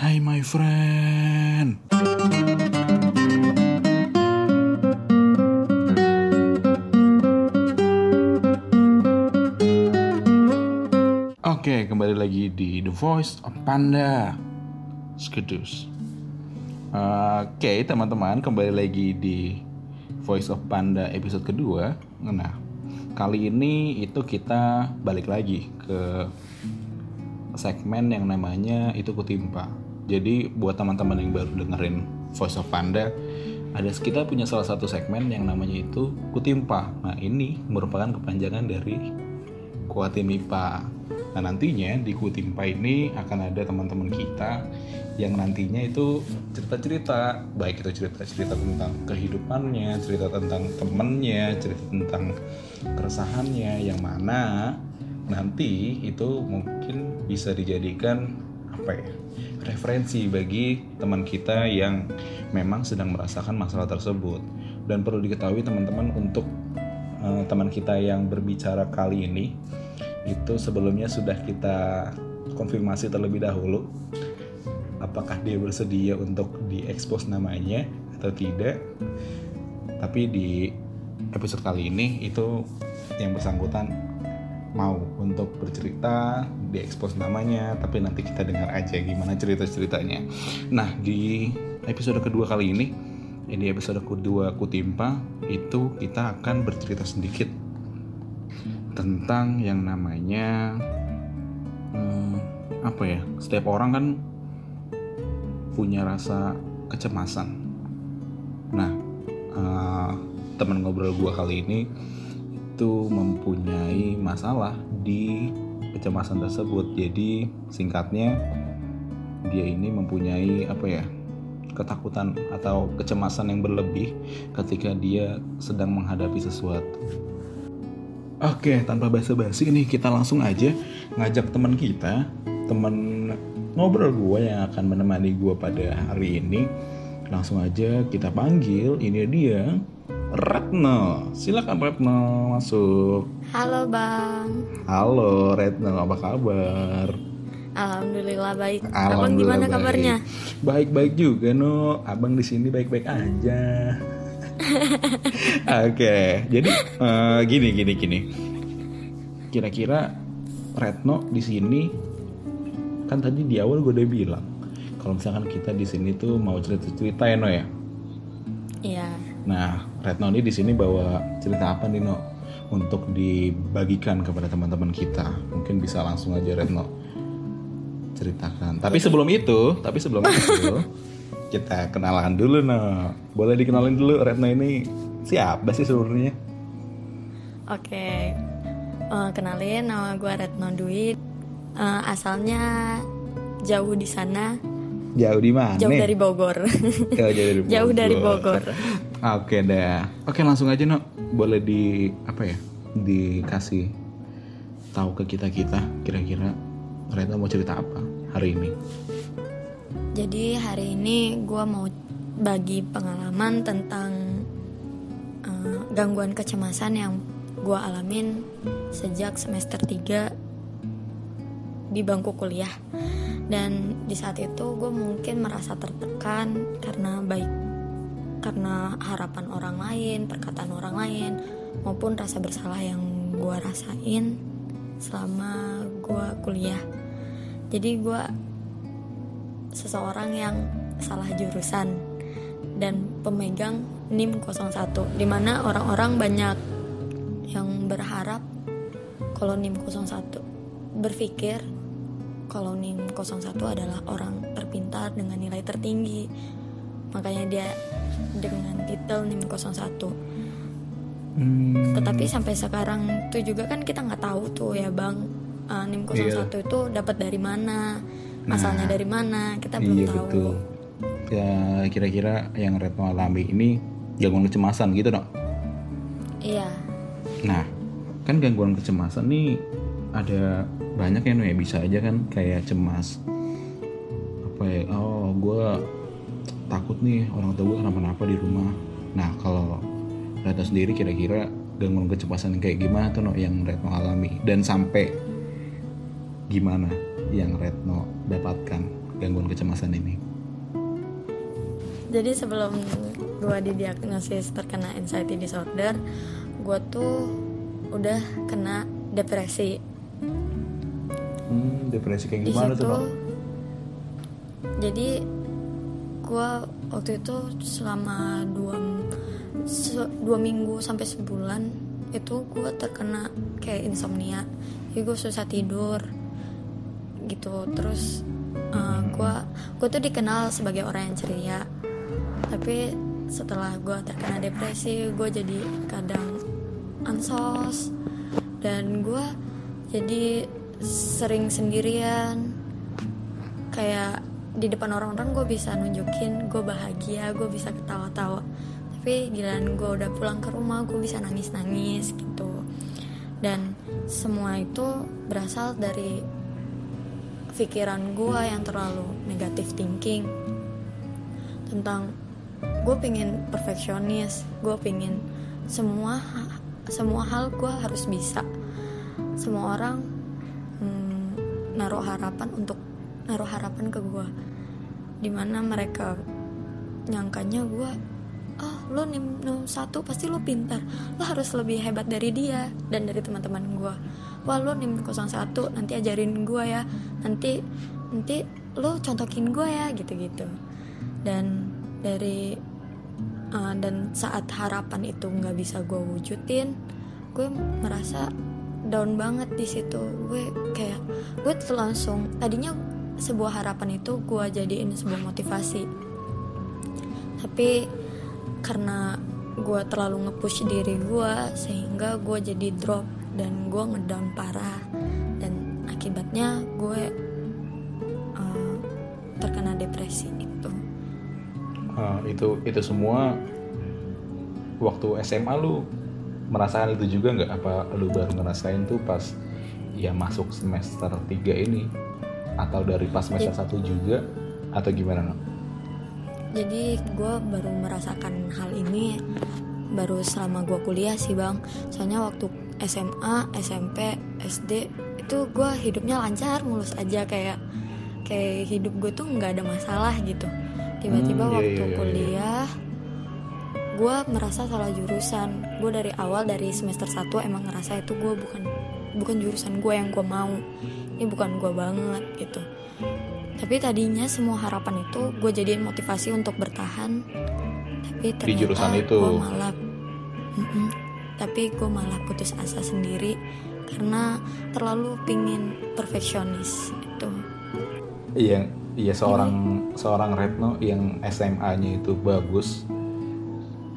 Hai my friend. Oke, kembali lagi di The Voice of Panda. Skedus. Oke, teman-teman, kembali lagi di Voice of Panda episode kedua. Nah, kali ini itu kita balik lagi ke segmen yang namanya itu kutimpa. Jadi buat teman-teman yang baru dengerin Voice of Panda, ada kita punya salah satu segmen yang namanya itu kutimpa. Nah ini merupakan kepanjangan dari Kuatim IPA. Nah nantinya di Kutimpa ini akan ada teman-teman kita yang nantinya itu cerita-cerita, baik itu cerita-cerita tentang kehidupannya, cerita tentang temennya, cerita tentang keresahannya, yang mana nanti itu mungkin bisa dijadikan apa ya referensi bagi teman kita yang memang sedang merasakan masalah tersebut. Dan perlu diketahui teman-teman untuk uh, teman kita yang berbicara kali ini itu sebelumnya sudah kita konfirmasi terlebih dahulu apakah dia bersedia untuk diekspos namanya atau tidak. Tapi di episode kali ini itu yang bersangkutan mau untuk bercerita diekspos namanya tapi nanti kita dengar aja gimana cerita ceritanya nah di episode kedua kali ini ini episode kedua kutimpa itu kita akan bercerita sedikit tentang yang namanya hmm, apa ya setiap orang kan punya rasa kecemasan. Nah uh, teman ngobrol gua kali ini itu mempunyai masalah di kecemasan tersebut. Jadi singkatnya dia ini mempunyai apa ya? ketakutan atau kecemasan yang berlebih ketika dia sedang menghadapi sesuatu. Oke, tanpa basa-basi ini kita langsung aja ngajak teman kita, teman ngobrol gue yang akan menemani gue pada hari ini. Langsung aja kita panggil, ini dia Retno. Silakan Retno masuk. Halo Bang. Halo Retno, apa kabar? Alhamdulillah baik. Alhamdulillah Abang gimana baik. kabarnya? Baik-baik juga no. Abang di sini baik-baik aja. Oke, jadi uh, gini gini gini. Kira-kira Retno di sini kan tadi di awal gue udah bilang kalau misalkan kita di sini tuh mau cerita-cerita ya no ya. Iya. Nah, Retno ini di sini bawa cerita apa nih, No? Untuk dibagikan kepada teman-teman kita. Mungkin bisa langsung aja Retno ceritakan. Tapi sebelum itu, tapi sebelum itu kita kenalan dulu, No. Boleh dikenalin dulu Retno ini siapa sih sebenarnya? Oke. Eh, kenalin nama gue Retno Dwi. Eh, asalnya jauh di sana, Jauh di mana? jauh dari Bogor. Oh, jauh dari Bogor. jauh dari Bogor. Oke dah. Oke langsung aja no. Boleh di apa ya? Dikasih tahu ke kita kita kira-kira Retno mau cerita apa hari ini? Jadi hari ini gue mau bagi pengalaman tentang eh, gangguan kecemasan yang gue alamin sejak semester 3 di bangku kuliah. Dan di saat itu gue mungkin merasa tertekan karena baik karena harapan orang lain, perkataan orang lain, maupun rasa bersalah yang gue rasain selama gue kuliah. Jadi gue seseorang yang salah jurusan dan pemegang NIM 01 di mana orang-orang banyak yang berharap kalau NIM 01 berpikir kalau NIM 01 adalah orang terpintar dengan nilai tertinggi makanya dia dengan titel NIM 01 Hmm, tetapi sampai sekarang tuh juga kan kita nggak tahu tuh ya bang uh, NIM 01 Iya. itu dapat dari mana asalnya dari mana kita belum iya tahu betul. Ya kira-kira yang Retno alami ini gangguan kecemasan gitu dong. iya Nah, kan gangguan kecemasan nih ada banyak ya ya. Bisa aja kan kayak cemas. Apa ya? Oh gue takut nih orang tua gue kenapa-napa di rumah. Nah kalau Retno sendiri kira-kira gangguan kecemasan kayak gimana tuh no yang Retno alami? Dan sampai gimana yang Retno dapatkan gangguan kecemasan ini? Jadi sebelum gue didiagnosis terkena anxiety disorder gue tuh udah kena depresi hmm, depresi kayak di gimana tuh situ Nok? jadi gue waktu itu selama dua se- dua minggu sampai sebulan itu gue terkena kayak insomnia. Jadi gue susah tidur gitu. Terus gue gue tuh dikenal sebagai orang yang ceria. Tapi setelah gue terkena depresi gue jadi kadang ansos. Dan gue jadi sering sendirian. Kayak di depan orang-orang gue bisa nunjukin gue bahagia gue bisa ketawa-tawa. Tapi giliran gue udah pulang ke rumah gue bisa nangis-nangis gitu. Dan semua itu berasal dari pikiran gue yang terlalu negatif thinking tentang gue pengen perfeksionis gue pengen semua semua hal gue harus bisa. Semua orang naruh harapan untuk naruh harapan ke gue di mana mereka nyangkanya gue oh lo nim nom satu pasti lo pintar. Lo harus lebih hebat dari dia dan dari teman-teman gue wah lo nim 01 nanti ajarin gue ya. Nanti nanti lo contohin gue ya gitu-gitu. Dan dari uh, dan saat harapan itu nggak bisa gue wujudin gue merasa down banget di situ. Gue kayak gue tuh langsung tadinya sebuah harapan itu gue jadiin sebuah motivasi. Tapi karena gue terlalu nge-push diri gue sehingga gue jadi drop dan gue ngedown parah. Dan akibatnya gue uh, terkena depresi itu. Ah, itu itu semua waktu SMA lu merasakan itu juga nggak? Apa lu baru ngerasain tuh pas ya masuk semester 3 ini? Atau dari pas semester satu juga? Atau gimana no? jadi gue baru merasakan hal ini baru selama gue kuliah sih bang. Soalnya waktu SMA SMP SD itu gue hidupnya lancar mulus aja. Kayak kayak hidup gue tuh nggak ada masalah gitu. Tiba-tiba Hmm, iya, waktu iya, iya, iya. Gue merasa salah jurusan. Gue dari awal dari semester 1 emang ngerasa itu gue bukan bukan jurusan gue yang gue mau. Ini bukan gue banget gitu. Tapi tadinya semua harapan itu gue jadiin motivasi untuk bertahan. Tapi ternyata jurusan itu. gue malah Mm-mm. tapi gue malah putus asa sendiri karena terlalu pingin perfeksionis itu Iya, iya seorang seorang Retno yang SMA-nya itu bagus,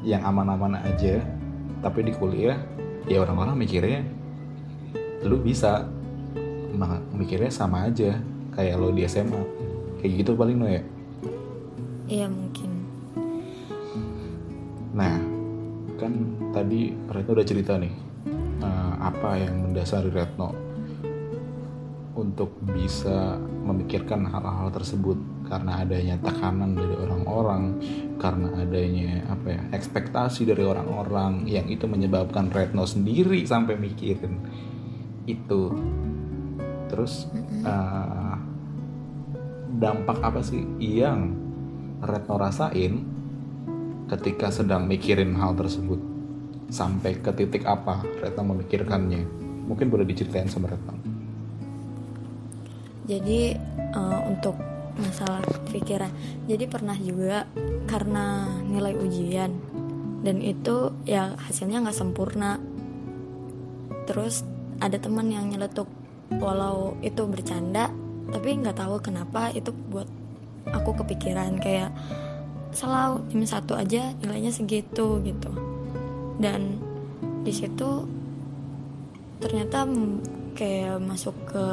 yang aman-aman aja, tapi di kuliah ya orang-orang mikirnya lu bisa, mikirnya sama aja kayak lo di SMA, kayak gitu paling no ya. iya mungkin. Nah, kan tadi Retno udah cerita nih eh, apa yang mendasari Retno untuk bisa memikirkan hal-hal tersebut karena adanya tekanan dari orang-orang, karena adanya apa ya ekspektasi dari orang-orang yang itu menyebabkan Retno sendiri sampai mikirin itu. Terus eh, dampak apa sih yang Retno rasain ketika sedang mikirin hal tersebut? Sampai ke titik apa Retno memikirkannya? Mungkin boleh diceritain sama Retno jadi eh, untuk masalah pikiran. Jadi pernah juga karena nilai ujian. Dan itu ya hasilnya nggak sempurna. Terus ada teman yang nyeletuk walau itu bercanda tapi nggak tahu kenapa itu buat aku kepikiran kayak selalu tim satu aja nilainya segitu gitu. Dan di situ ternyata kayak masuk ke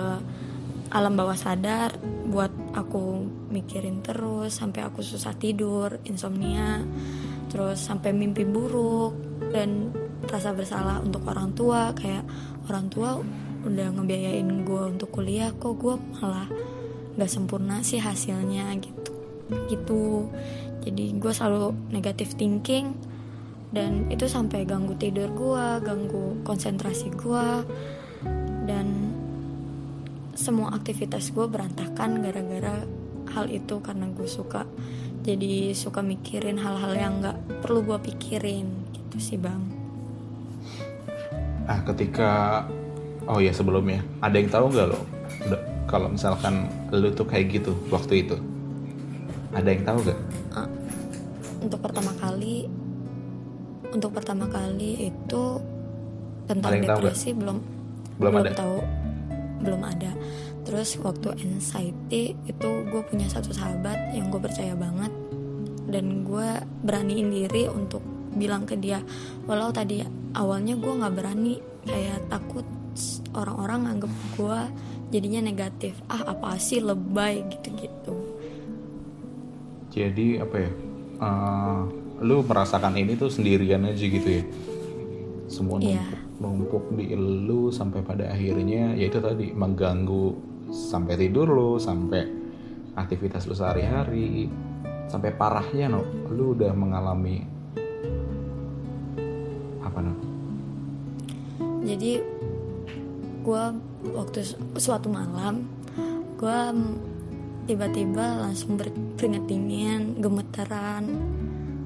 alam bawah sadar buat aku mikirin terus sampai aku susah tidur insomnia terus sampai mimpi buruk dan rasa bersalah untuk orang tua kayak orang tua udah ngebiayain gue untuk kuliah kok gue malah nggak sempurna sih hasilnya gitu. Gitu. Jadi gue selalu negatif thinking dan itu sampai ganggu tidur gue ganggu konsentrasi gue dan semua aktivitas gue berantakan gara-gara hal itu karena gue suka jadi suka mikirin hal-hal yang nggak perlu gue pikirin gitu sih bang Nah, ketika oh ya sebelumnya, ada yang tahu nggak lo kalau misalkan lu tuh kayak gitu waktu itu? Ada yang tahu gak? Ah, untuk pertama kali untuk pertama kali itu tentang nggak? depresi belum Belum ada? tahu belum ada terus waktu anxiety itu gue punya satu sahabat yang gue percaya banget dan gue beraniin diri untuk bilang ke dia walau tadi awalnya gue nggak berani kayak takut orang-orang anggap gue jadinya negatif ah apa sih lebay gitu-gitu Jadi apa ya? eh, lu merasakan ini tuh sendirian aja gitu ya? Semua Iya. Numpuk, di lu sampai pada akhirnya ya itu tadi mengganggu sampai tidur lu, sampai aktivitas lu sehari-hari, sampai parahnya no, lu udah mengalami apa no? jadi gue waktu su- suatu malam gue tiba-tiba langsung ber- keringet dingin gemeteran.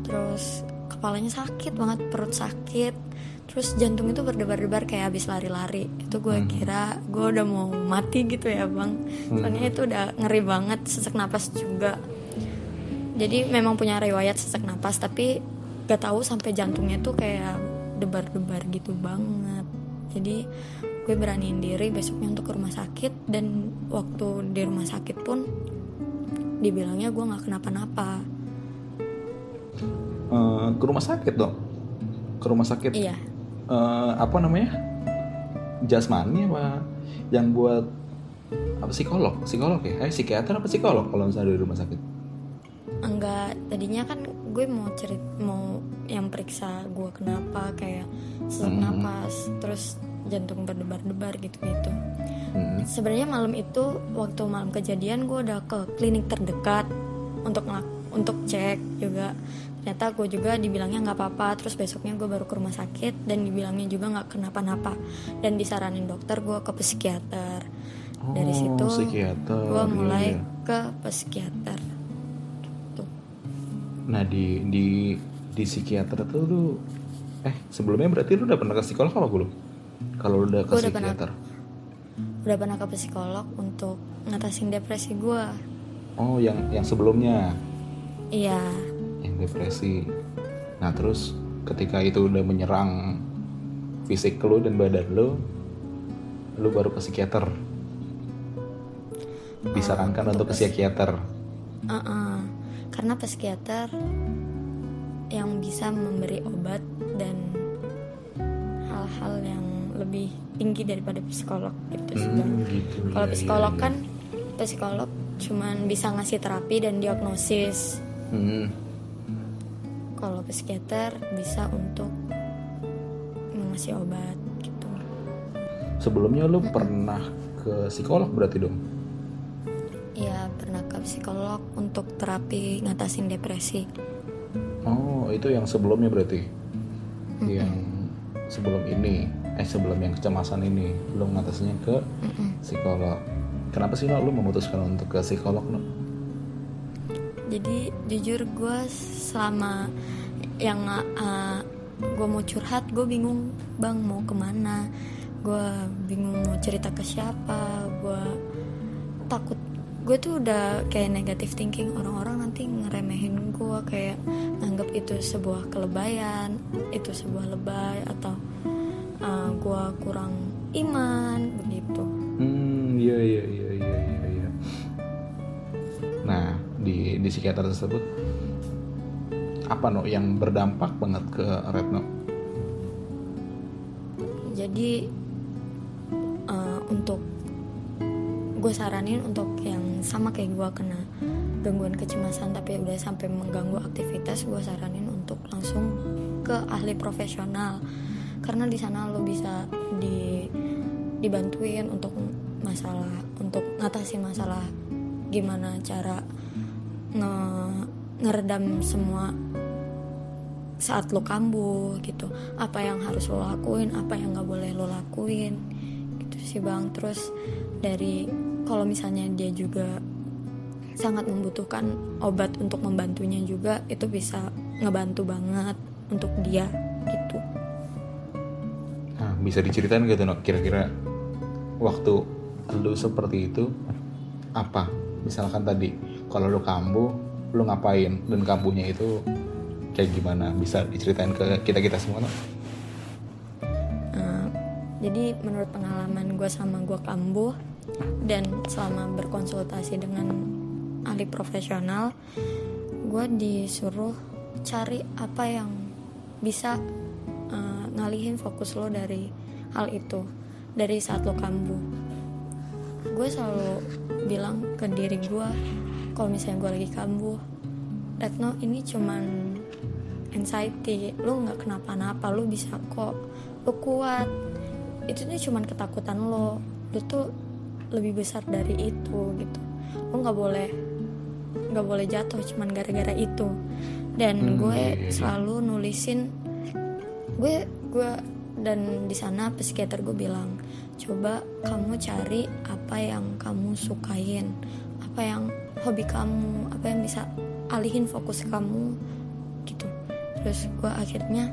Terus kepalanya sakit banget perut sakit terus jantung itu berdebar-debar kayak habis lari-lari. Itu gue kira gue udah mau mati gitu ya bang. Soalnya itu udah ngeri banget sesak napas juga. Jadi memang punya riwayat sesak napas tapi gak tahu sampai jantungnya tuh kayak debar-debar gitu banget. Jadi gue beraniin diri besoknya untuk ke rumah sakit dan waktu di rumah sakit pun dibilangnya gue nggak kenapa-napa. Eh, ke rumah sakit dong, ke rumah sakit. iya eh, apa namanya? Jasmani apa yang buat apa psikolog? Psikolog ya? Eh psikiater apa psikolog kalau misalnya di rumah sakit? Enggak tadinya kan gue mau cerit mau yang periksa gue kenapa kayak sesak napas terus jantung berdebar-debar gitu-gitu. Hmm. sebenarnya malam itu waktu malam kejadian gue udah ke klinik terdekat untuk untuk cek juga ternyata gue juga dibilangnya nggak apa-apa terus besoknya gue baru ke rumah sakit dan dibilangnya juga nggak kenapa-napa. Dan disaranin dokter gue ke psikiater. Dari Oh, situ psikiater, gue iya, mulai iya. ke psikiater. Tuh. Nah di di di psikiater tuh lu eh sebelumnya berarti lu udah pernah ke psikolog apa belum? Kalau lu udah ke Gua udah pernah. psikiater. Udah pernah ke psikolog untuk ngatasin depresi gue oh yang yang sebelumnya? Iya depresi nah terus ketika itu udah menyerang fisik lu dan badan lu lu baru ke psikiater disarankan untuk ke psikiater Uh-uh. Karena psikiater yang bisa memberi obat dan hal-hal yang lebih tinggi daripada psikolog gitu sih. Hmm, gitu Kalau iya, psikolog iya, kan psikolog cuman bisa ngasih terapi dan diagnosis. iya. Hmm, Kalau psikiater bisa untuk ngasih obat gitu. sebelumnya lu pernah ke psikolog berarti dong Iya, pernah ke psikolog untuk terapi ngatasin depresi. oh itu yang sebelumnya berarti yang sebelum ini eh sebelum yang kecemasan ini lu ngatasinnya ke psikolog kenapa sih no, lu memutuskan untuk ke psikolog no? Jadi jujur gue selama yang gue mau curhat gue bingung bang mau ke mana gue bingung mau cerita ke siapa gue takut gue tuh udah kayak negative thinking orang-orang nanti ngeremehin gue kayak nganggap itu sebuah kelebayan itu sebuah lebay atau gue kurang iman begitu Hmm, iya iya iya. Di di psikiater tersebut apa no yang berdampak banget ke Retno? jadi eh, untuk gue saranin untuk yang sama kayak gue kena gangguan kecemasan tapi udah sampai mengganggu aktivitas gue saranin untuk langsung ke ahli profesional karena di sana lo bisa di dibantuin untuk masalah untuk ngatasin masalah gimana cara nge ngeredam semua saat lo kambuh gitu. Apa yang harus lo lakuin apa yang nggak boleh lo lakuin gitu sih bang. Terus dari kalau misalnya dia juga sangat membutuhkan obat untuk membantunya juga itu bisa ngebantu banget untuk dia gitu. Nah, bisa diceritain gitu no kira-kira waktu lu seperti itu apa? Misalkan tadi kalau lu kambuh, lu ngapain dan kambuhnya itu kayak gimana? Bisa diceritain ke kita-kita semua no? Uh, jadi menurut pengalaman gue sama gue kambuh dan selama berkonsultasi dengan ahli profesional gue disuruh cari apa yang bisa uh, ngalihin fokus lo dari hal itu dari saat lo kambuh gue selalu bilang ke diri gue kalau misalnya gue lagi kambuh. Retno ini cuman anxiety. Lo nggak kenapa-napa lo bisa kok. Lo kuat. Itu tuh cuman ketakutan lo. Lo tuh lebih besar dari itu gitu. Lo nggak boleh nggak boleh jatuh cuman gara-gara itu. Dan Hmm, gue iya, iya. selalu nulisin gue gue dan di sana psikiater gue bilang coba kamu cari apa yang kamu sukain apa yang hobi kamu apa yang bisa alihin fokus kamu gitu. Terus gue akhirnya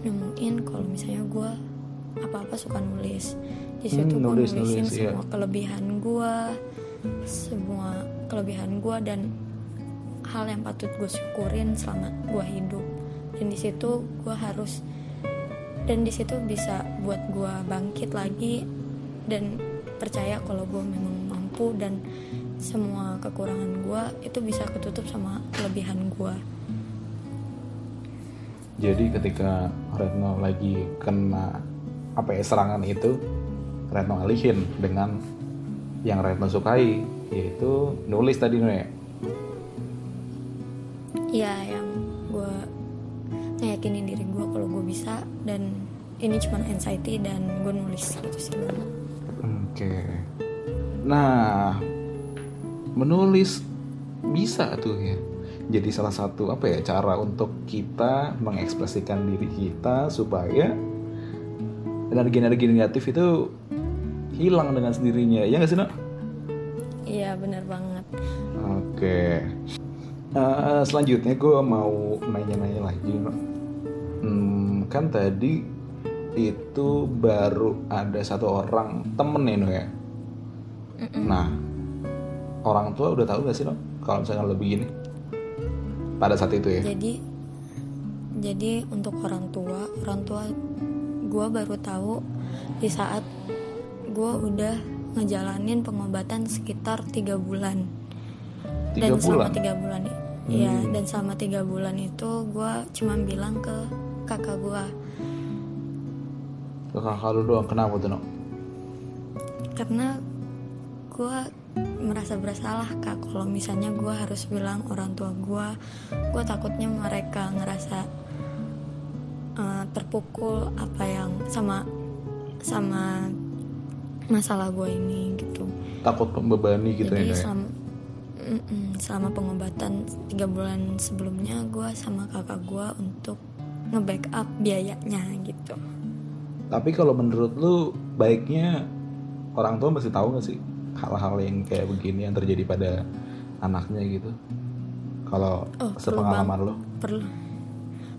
nemuin kalau misalnya gue apa-apa suka nulis. Di situ Hmm, gue nulis, nulisin nulis, iya. semua kelebihan gue semua kelebihan gue dan hal yang patut gue syukurin selama gue hidup. Dan di situ gue harus dan di situ bisa buat gue bangkit lagi dan percaya kalau gue memang mampu dan semua kekurangan gue itu bisa ketutup sama kelebihan gue Jadi ketika Retno lagi kena apa ya serangan itu, Retno alihin dengan yang Retno sukai, yaitu nulis tadi no ya. ya yang gue ngeyakinin diri gue kalau gue bisa dan ini cuma anxiety dan gue nulis gitu sih. Oke. Nah, menulis bisa tuh ya. Jadi salah satu apa ya cara untuk kita mengekspresikan diri kita supaya energi-energi negatif itu hilang dengan sendirinya. Ya nggak sih, Nak? iya benar banget Oke. Eh, selanjutnya gue mau nanya-nanya lagi. Hmm, kan tadi itu baru ada satu orang temen ya, Nok ya. Nah, orang tua udah tahu gak sih, Nok? Kalau misalnya lebih gini pada saat itu ya. jadi jadi untuk orang tua orang tua gue baru tahu di saat gue udah ngejalanin pengobatan sekitar tiga bulan Tiga dan bulan. selama Hmm. tiga bulan Iya, dan selama tiga bulan itu gue cuma bilang ke kakak gue Ke kakak lu doang. Kenapa tuh, Nok? karena gue merasa bersalah kak. Kalau misalnya gue harus bilang orang tua gue gue takutnya mereka ngerasa eh, terpukul apa yang sama sama masalah gue ini gitu. Takut membebani gitu ya, jadi Nok, ya? selama Mm-mm, selama pengobatan tiga bulan sebelumnya gue sama kakak gue untuk nge-backup biayanya gitu. Tapi kalau menurut lu baiknya orang tua mesti tahu gak sih hal-hal yang kayak begini yang terjadi pada anaknya gitu? Kalau Oh, perlu sepengalaman lu? perlu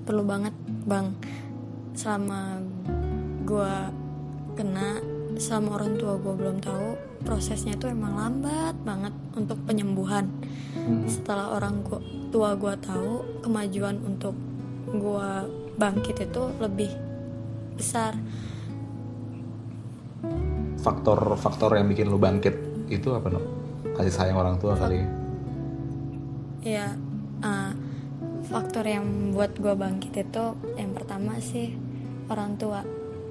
perlu banget bang selama gue kena sama orang tua gue belum tahu prosesnya itu emang lambat banget untuk penyembuhan Hmm. setelah orang gua, tua gue tahu kemajuan untuk gue bangkit itu lebih besar Faktor-faktor yang bikin lu bangkit itu apa no? Kasih sayang orang tua kali ya? ya uh, faktor yang buat gue bangkit itu yang pertama sih orang tua.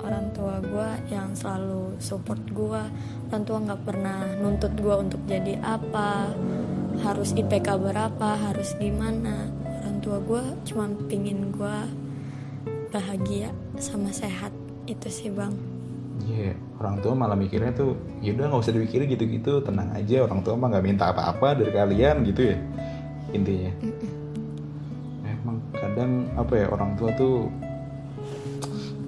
Orang tua gue yang selalu support gue orang tua nggak pernah nuntut gue untuk jadi apa harus IPK berapa harus gimana. Orang tua gue cuma pingin gue bahagia sama sehat. Itu sih bang Iya, orang tua malah mikirnya tuh, yaudah nggak usah dipikirin gitu-gitu, tenang aja. Orang tua mah nggak minta apa-apa dari kalian gitu ya, intinya. Emang kadang apa ya orang tua tuh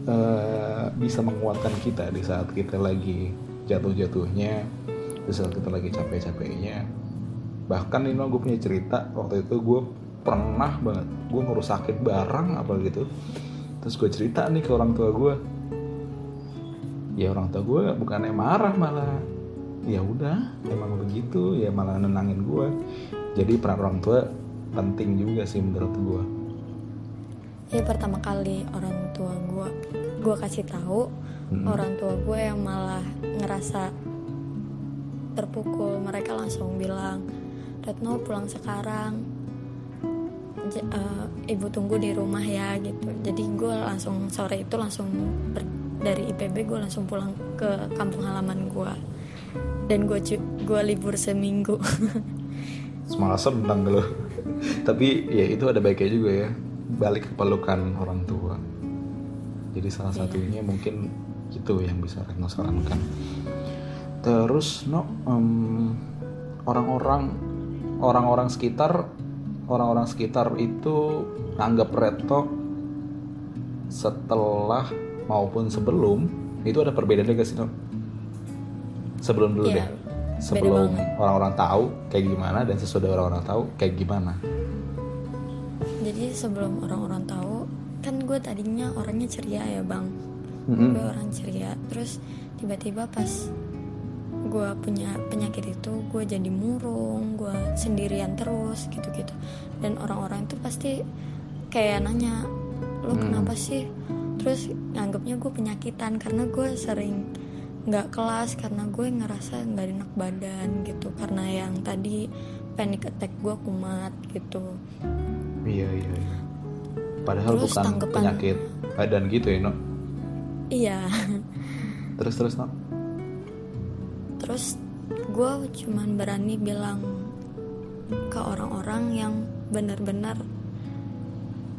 eh, bisa menguatkan kita di saat kita lagi jatuh-jatuhnya, di saat kita lagi capek-capeknya. bahkan Nino gue punya cerita waktu itu gue pernah banget gue ngurus sakit barang apa gitu terus gue cerita nih ke orang tua gue ya orang tua gue bukannya marah malah ya udah emang begitu ya malah nenangin gue. Jadi peran orang tua penting juga sih menurut gue. Ya pertama kali orang tua gue gue kasih tahu Mm-mm. orang tua gue yang malah ngerasa terpukul. Mereka langsung bilang Retno pulang sekarang. J- eh, ibu tunggu di rumah ya gitu. Jadi gue langsung sore itu langsung ber- dari IPB gue langsung pulang ke kampung halaman gue dan gue gue libur seminggu. Semalah senang lo tapi ya itu ada baiknya juga ya. Balik ke pelukan orang tua. Jadi salah Iya. satunya mungkin itu yang bisa Retno sarankan. Terus no em, orang-orang orang-orang sekitar orang-orang sekitar itu anggap Retno setelah maupun sebelum itu ada perbedaannya gak sih sebelum dulu Iya, deh. sebelum orang-orang tahu kayak gimana dan sesudah orang-orang tahu kayak gimana. Jadi sebelum orang-orang tahu kan gue tadinya orangnya ceria ya bang. Mm-mm. gue orang ceria. Terus tiba-tiba pas gue punya penyakit itu gue jadi murung gue sendirian terus gitu-gitu. Dan orang-orang itu pasti kayak nanya lo kenapa sih terus nganggapnya gue penyakitan karena gue sering nggak kelas karena gue ngerasa nggak enak badan gitu. Karena yang tadi panic attack gue kumat gitu. Iya iya iya. Padahal Terus bukan tanggapan- penyakit badan gitu ya no iya. Terus terus no terus gue cuman berani bilang ke orang-orang yang benar-benar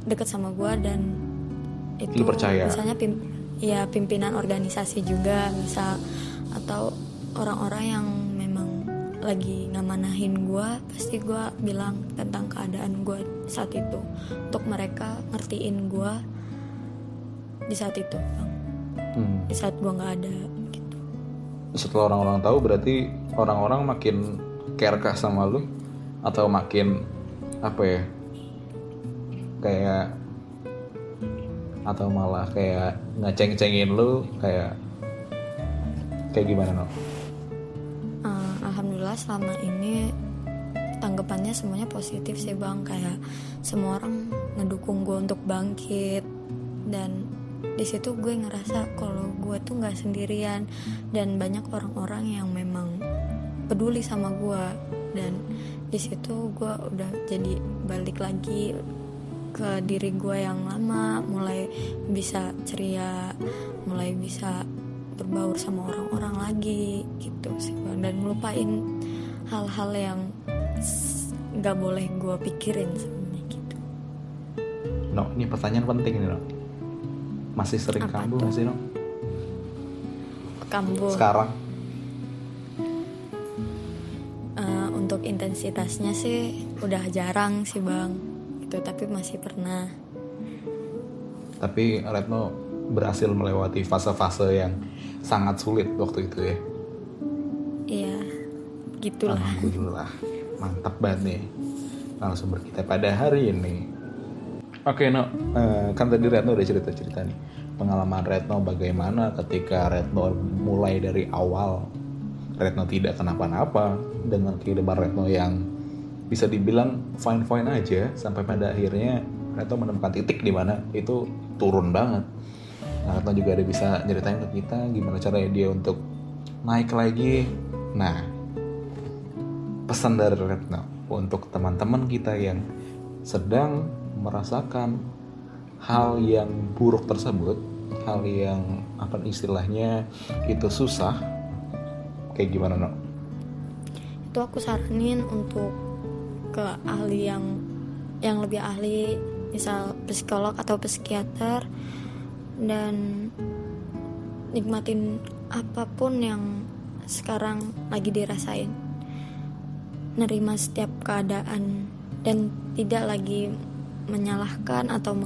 deket sama gue dan itu Lu percaya? misalnya pim ya pimpinan organisasi juga bisa atau orang-orang yang memang lagi ngamanahin gue pasti gue bilang tentang keadaan gue saat itu untuk mereka ngertiin gue di saat itu Bang. Hmm. di saat gue nggak ada gitu setelah orang-orang tahu berarti orang-orang makin care kah sama lu atau makin apa ya kayak atau malah kayak ngeceng-cengin lu kayak kayak gimana no Eh, alhamdulillah selama ini tanggapannya semuanya positif sih bang. Kayak semua orang ngedukung gue untuk bangkit. Dan di situ gue ngerasa kalau gue tuh nggak sendirian. Dan banyak orang-orang yang memang peduli sama gue dan di situ gue udah jadi balik lagi ke diri gue yang lama mulai bisa ceria mulai bisa berbaur sama orang-orang lagi gitu sih Bang. dan ngelupain hal-hal yang nggak boleh gue pikirin sebenarnya gitu. No ini pertanyaan penting nih no masih sering Apa kambuh tuh? nggak sih no kambuh. Sekarang? Eh, untuk intensitasnya sih udah jarang sih bang itu tapi masih pernah. Tapi Retno berhasil melewati fase-fase yang sangat sulit waktu itu ya? Iya gitulah. Alhamdulillah mantap banget nih langsung berkita pada hari ini. Oke no Eh, kan tadi Retno udah cerita cerita nih pengalaman Retno bagaimana ketika Retno mulai dari awal Retno tidak kenapa-napa dengan kehidupan Retno yang bisa dibilang fine fine aja sampai pada akhirnya Retno menemukan titik di mana itu turun banget nah, Retno juga ada bisa ceritain ke kita gimana caranya dia untuk naik lagi nah pesan dari Retno untuk teman-teman kita yang sedang merasakan hal yang buruk tersebut, hal yang apa istilahnya itu susah, kayak gimana no? itu aku saranin untuk ke ahli yang yang lebih ahli misal psikolog atau psikiater dan nikmatin apa pun yang sekarang lagi dirasain. Nerima setiap keadaan dan tidak lagi menyalahkan atau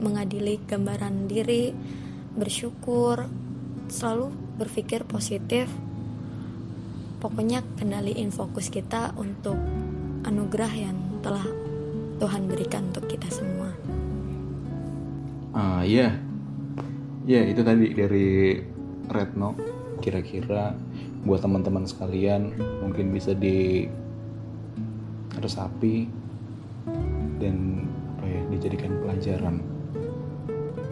mengadili gambaran diri bersyukur selalu berpikir positif. Pokoknya kendaliin fokus kita untuk anugerah yang telah Tuhan berikan untuk kita semua. Ah iya, ya itu tadi dari Retno. Kira-kira buat teman-teman sekalian mungkin bisa di resapi dan apa ya dijadikan pelajaran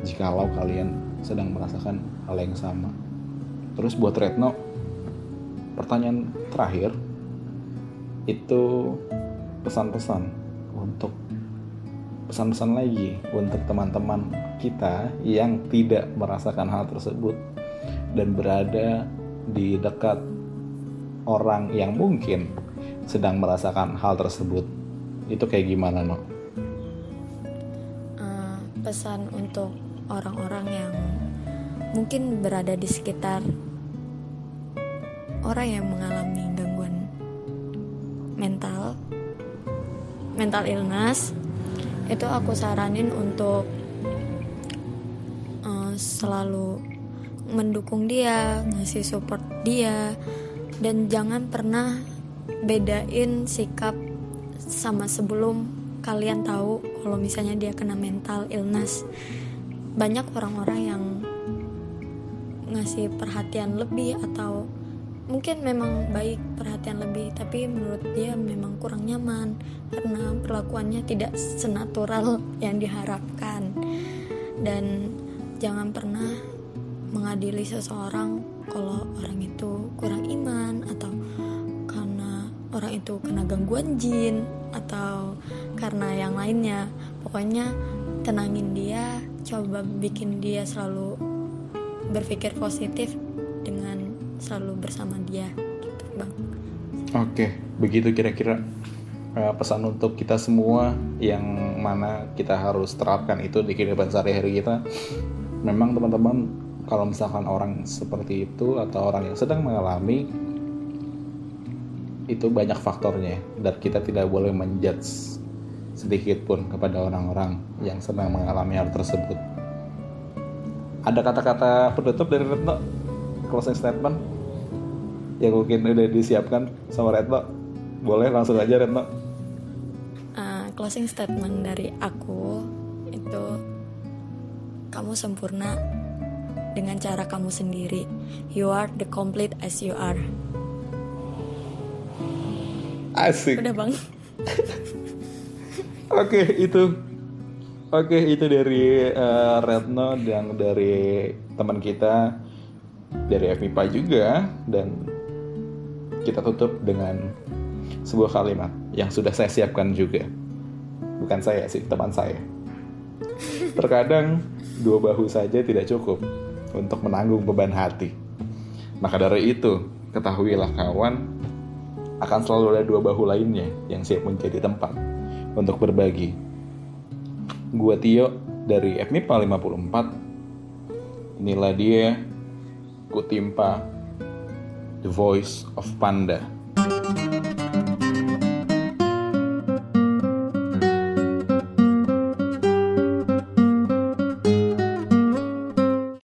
jikalau kalian sedang merasakan hal yang sama. Terus buat Retno, pertanyaan terakhir itu pesan-pesan untuk pesan-pesan lagi untuk teman-teman kita yang tidak merasakan hal tersebut dan berada di dekat orang yang mungkin sedang merasakan hal tersebut itu kayak gimana no? Uh, pesan untuk orang-orang yang mungkin berada di sekitar orang yang mengalami mental, mental illness, itu aku saranin untuk uh, selalu mendukung dia, ngasih support dia, dan jangan pernah bedain sikap sama sebelum kalian tahu kalau misalnya dia kena mental illness. Banyak orang-orang yang ngasih perhatian lebih atau mungkin memang baik perhatian lebih tapi menurut dia memang kurang nyaman karena perlakuannya tidak senatural yang diharapkan. Dan jangan pernah mengadili seseorang kalau orang itu kurang iman atau karena orang itu kena gangguan jin atau karena yang lainnya. Pokoknya tenangin dia coba bikin dia selalu berpikir positif dengan selalu bersama dia gitu bang. Oke begitu kira-kira uh, pesan untuk kita semua yang mana kita harus terapkan itu di kehidupan sehari-hari kita. Memang teman-teman kalau misalkan orang seperti itu atau orang yang sedang mengalami itu banyak faktornya dan kita tidak boleh menjudge sedikit pun kepada orang-orang yang sedang mengalami hal tersebut. Ada kata-kata penutup dari Retno closing statement yang mungkin udah disiapkan sama Retno boleh langsung aja Retno uh, closing statement dari aku itu kamu sempurna dengan cara kamu sendiri. You are the complete as you are. Asik. Udah bang. Oke itu. Oke itu dari uh, Retno dan dari teman kita dari FMIPA juga dan kita tutup dengan sebuah kalimat yang sudah saya siapkan juga. Bukan saya sih, teman saya. Terkadang dua bahu saja tidak cukup untuk menanggung beban hati. Maka dari itu, ketahuilah kawan, akan selalu ada dua bahu lainnya yang siap menjadi tempat untuk berbagi. Gua Tio dari FMIPA 54. Inilah dia Kutimpa The Voice of Panda.